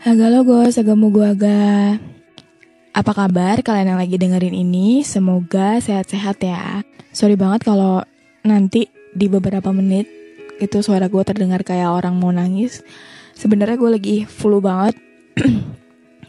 Haga logo, segemu gua ga. Apa kabar kalian yang lagi dengerin ini? Semoga sehat-sehat ya. Sorry banget kalau nanti di beberapa menit itu suara gue terdengar kayak orang mau nangis. Sebenarnya gue lagi flu banget.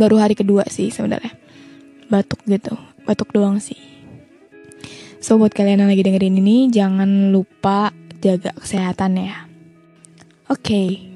Baru hari kedua sih sebenarnya. Batuk gitu. Batuk doang sih. So buat kalian yang lagi dengerin ini jangan lupa jaga kesehatan ya. Oke.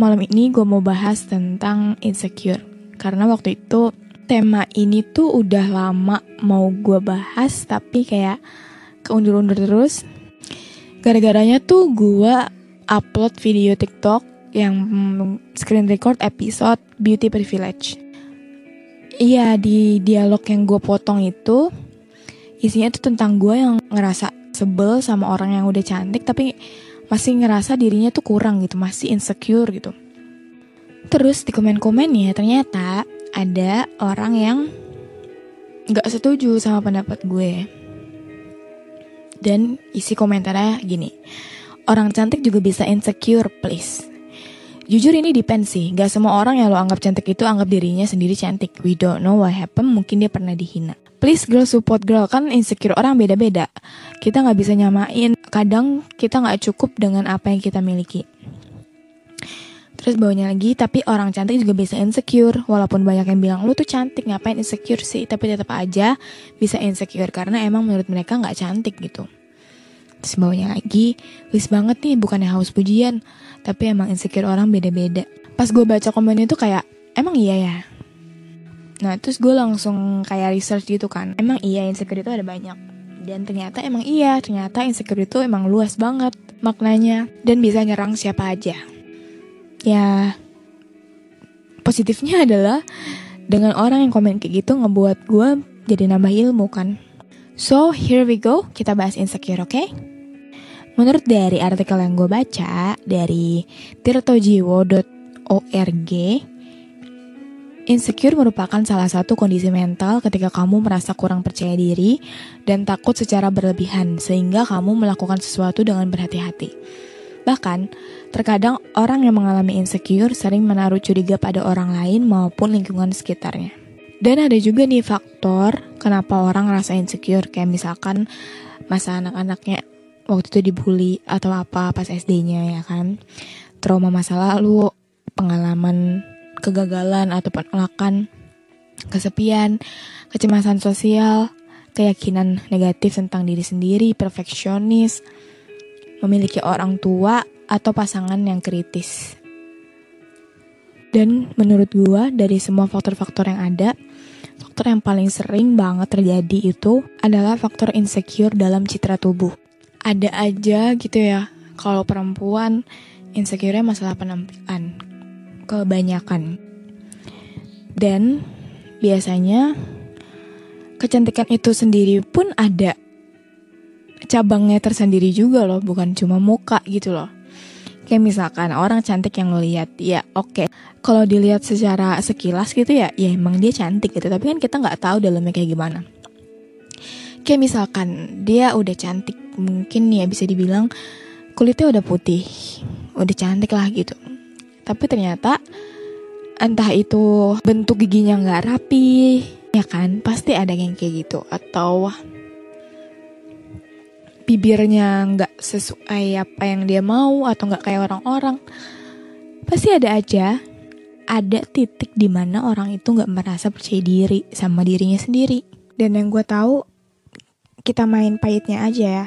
Malam ini gue mau bahas tentang insecure. Karena waktu itu tema ini tuh udah lama mau gue bahas tapi kayak keundur-undur terus Gara-garanya tuh gue upload video TikTok yang mm, screen record episode Beauty Privilege. Iya, di dialog yang gue potong itu isinya tuh tentang gue yang ngerasa sebel sama orang yang udah cantik tapi masih ngerasa dirinya tuh kurang gitu, masih insecure gitu. Terus di komen-komen ya ternyata ada orang yang nggak setuju sama pendapat gue. Dan isi komentarnya gini, orang cantik juga bisa insecure, please. Jujur ini depend sih, gak semua orang yang lo anggap cantik itu anggap dirinya sendiri cantik. We don't know what happened, mungkin dia pernah dihina. Please girl support girl, kan insecure orang beda-beda. Kita gak bisa nyamain, kadang kita gak cukup dengan apa yang kita miliki. Terus bawahnya lagi, tapi orang cantik juga bisa insecure. Walaupun banyak yang bilang, lu tuh cantik, ngapain insecure sih? Tapi tetap aja bisa insecure, karena emang menurut mereka nggak cantik gitu. Terus bawahnya lagi, wis banget nih, bukannya haus pujian. Tapi emang insecure orang beda-beda. Pas gue baca komennya tuh kayak, emang iya ya? Nah, terus gue langsung kayak research gitu kan. Emang iya insecure itu ada banyak. Dan ternyata emang iya, ternyata insecure itu emang luas banget maknanya. Dan bisa nyerang siapa aja ya positifnya adalah dengan orang yang komen kayak gitu ngebuat gue jadi nambah ilmu kan. So here we go, kita bahas insecure, oke? Okay? Menurut dari artikel yang gue baca dari tirtojiwo.org, insecure merupakan salah satu kondisi mental ketika kamu merasa kurang percaya diri dan takut secara berlebihan sehingga kamu melakukan sesuatu dengan berhati-hati. Bahkan, terkadang orang yang mengalami insecure sering menaruh curiga pada orang lain maupun lingkungan sekitarnya. Dan ada juga nih faktor kenapa orang ngerasa insecure, kayak misalkan masa anak-anaknya waktu itu dibully atau apa pas SD-nya ya kan. Trauma masa lalu, pengalaman kegagalan atau penolakan, kesepian, kecemasan sosial, keyakinan negatif tentang diri sendiri, perfeksionis, memiliki orang tua atau pasangan yang kritis. Dan menurut gua dari semua faktor-faktor yang ada, faktor yang paling sering banget terjadi itu adalah faktor insecure dalam citra tubuh. Ada aja gitu ya, kalau perempuan insecure masalah penampilan, kebanyakan. Dan biasanya kecantikan itu sendiri pun ada cabangnya tersendiri juga loh, bukan cuma muka gitu loh. Kayak misalkan orang cantik yang lo lihat, ya oke. Okay. Kalau dilihat secara sekilas gitu ya, ya emang dia cantik gitu. Tapi kan kita nggak tahu dalamnya kayak gimana. Kayak misalkan dia udah cantik, mungkin ya bisa dibilang kulitnya udah putih, udah cantik lah gitu. Tapi ternyata entah itu bentuk giginya nggak rapi, ya kan? Pasti ada yang kayak gitu. Atau bibirnya nggak sesuai apa yang dia mau atau nggak kayak orang-orang pasti ada aja ada titik di mana orang itu nggak merasa percaya diri sama dirinya sendiri dan yang gue tahu kita main pahitnya aja ya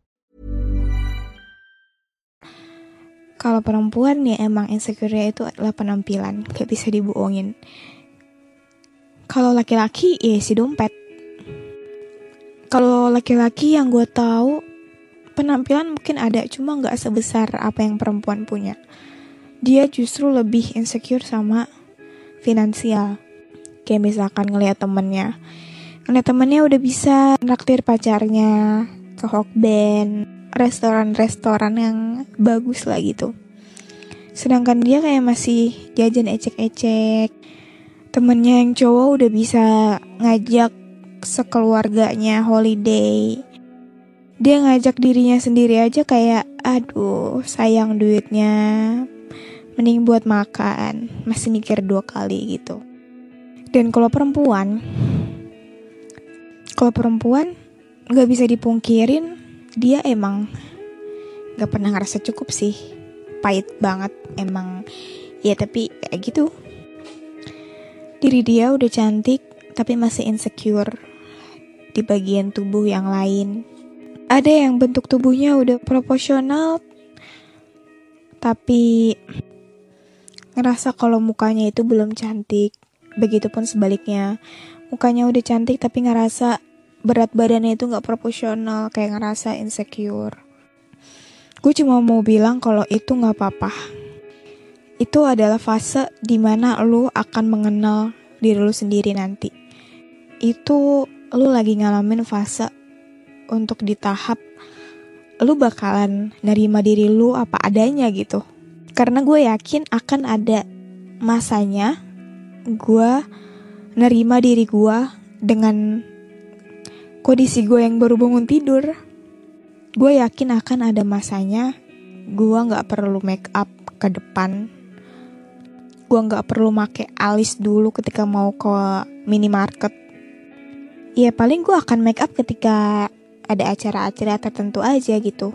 Kalau perempuan ya emang insecure itu adalah penampilan gak bisa dibohongin. Kalau laki-laki ya si dompet. Kalau laki-laki yang gue tahu penampilan mungkin ada cuma nggak sebesar apa yang perempuan punya. Dia justru lebih insecure sama finansial. Kayak misalkan ngelihat temennya. Ngeliat temennya udah bisa naktir pacarnya ke Hokben restoran-restoran yang bagus lah gitu. Sedangkan dia kayak masih jajan ecek-ecek. Temennya yang cowok udah bisa ngajak sekeluarganya holiday. Dia ngajak dirinya sendiri aja kayak, aduh sayang duitnya. Mending buat makan, masih mikir dua kali gitu. Dan kalau perempuan, kalau perempuan nggak bisa dipungkirin dia emang gak pernah ngerasa cukup sih. Pahit banget emang. Ya tapi kayak gitu. Diri dia udah cantik tapi masih insecure di bagian tubuh yang lain. Ada yang bentuk tubuhnya udah proporsional tapi ngerasa kalau mukanya itu belum cantik. Begitupun sebaliknya mukanya udah cantik tapi ngerasa berat badannya itu nggak proporsional kayak ngerasa insecure. Gue cuma mau bilang kalau itu nggak apa-apa. Itu adalah fase di mana lu akan mengenal diri lu sendiri nanti. Itu lu lagi ngalamin fase untuk di tahap lu bakalan nerima diri lu apa adanya gitu. Karena gue yakin akan ada masanya gue nerima diri gue dengan kondisi gue yang baru bangun tidur, gue yakin akan ada masanya gue nggak perlu make up ke depan. Gue nggak perlu make alis dulu ketika mau ke minimarket. Ya paling gue akan make up ketika ada acara-acara tertentu aja gitu.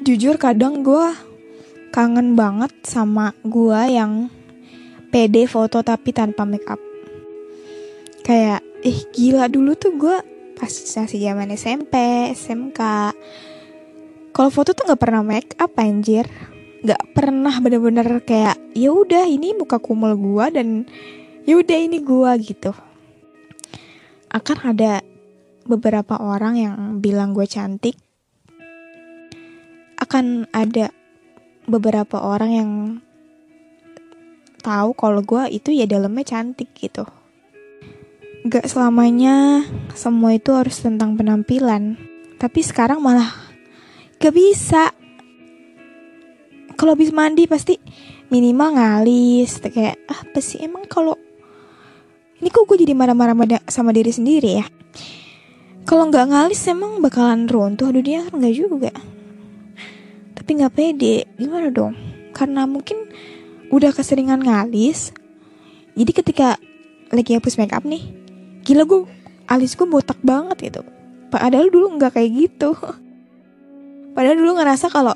Jujur kadang gue kangen banget sama gue yang pede foto tapi tanpa make up. Kayak, ih gila dulu tuh gue pas masih zaman SMP, SMK. Kalau foto tuh nggak pernah make up anjir. Nggak pernah bener-bener kayak ya udah ini muka kumul gua dan ya udah ini gua gitu. Akan ada beberapa orang yang bilang gue cantik. Akan ada beberapa orang yang tahu kalau gue itu ya dalamnya cantik gitu. Gak selamanya semua itu harus tentang penampilan. Tapi sekarang malah gak bisa. Kalau habis mandi pasti minimal ngalis. Kayak ah, apa sih emang kalau ini kok gue jadi marah-marah sama diri sendiri ya. Kalau nggak ngalis emang bakalan runtuh dunia nggak juga. Tapi nggak pede, gimana dong? Karena mungkin udah keseringan ngalis. Jadi ketika lagi hapus make up nih, gila gue alis gue botak banget gitu padahal dulu nggak kayak gitu padahal dulu ngerasa kalau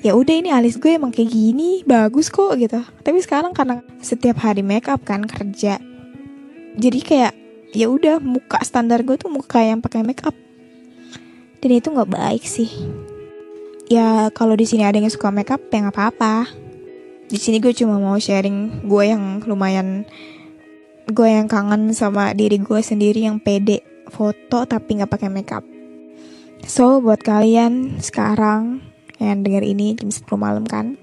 ya udah ini alis gue emang kayak gini bagus kok gitu tapi sekarang karena setiap hari make up kan kerja jadi kayak ya udah muka standar gue tuh muka yang pakai make up Dan itu nggak baik sih. Ya kalau di sini ada yang suka makeup ya nggak apa-apa. Di sini gue cuma mau sharing gue yang lumayan gue yang kangen sama diri gue sendiri yang pede foto tapi nggak pakai makeup. So buat kalian sekarang yang denger ini jam 10 malam kan,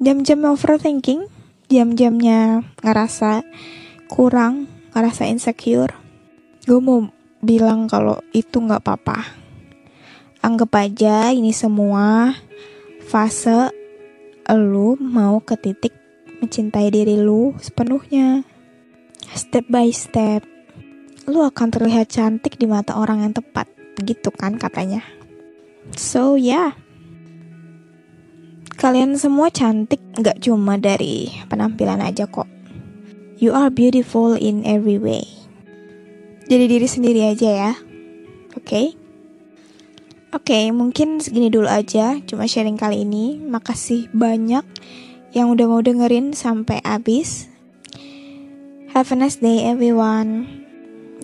jam-jam overthinking, jam-jamnya ngerasa kurang, ngerasa insecure, gue mau bilang kalau itu nggak apa-apa. Anggap aja ini semua fase lu mau ke titik mencintai diri lu sepenuhnya. Step by step, lu akan terlihat cantik di mata orang yang tepat, gitu kan katanya. So ya, yeah. kalian semua cantik gak cuma dari penampilan aja kok. You are beautiful in every way. Jadi diri sendiri aja ya, oke? Okay? Oke, okay, mungkin segini dulu aja, cuma sharing kali ini. Makasih banyak yang udah mau dengerin sampai habis. Have a nice day everyone.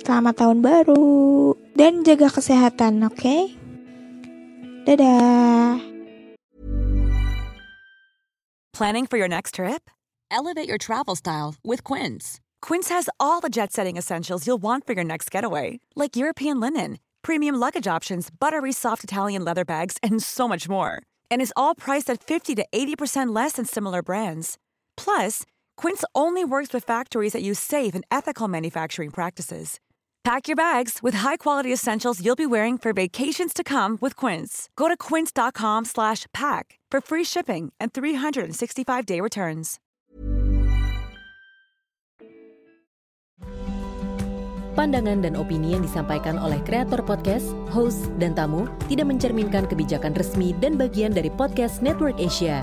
Selamat tahun baru dan jaga kesehatan, oke? Okay? Dadah. Planning for your next trip? Elevate your travel style with Quince. Quince has all the jet-setting essentials you'll want for your next getaway, like European linen premium luggage options, buttery soft Italian leather bags, and so much more. And is all priced at 50 to 80% less than similar brands. Plus, Quince only works with factories that use safe and ethical manufacturing practices. Pack your bags with high-quality essentials you'll be wearing for vacations to come with Quince. Go to quince.com/pack for free shipping and 365-day returns. Pandangan dan opini yang disampaikan oleh kreator podcast, host, dan tamu tidak mencerminkan kebijakan resmi dan bagian dari podcast Network Asia.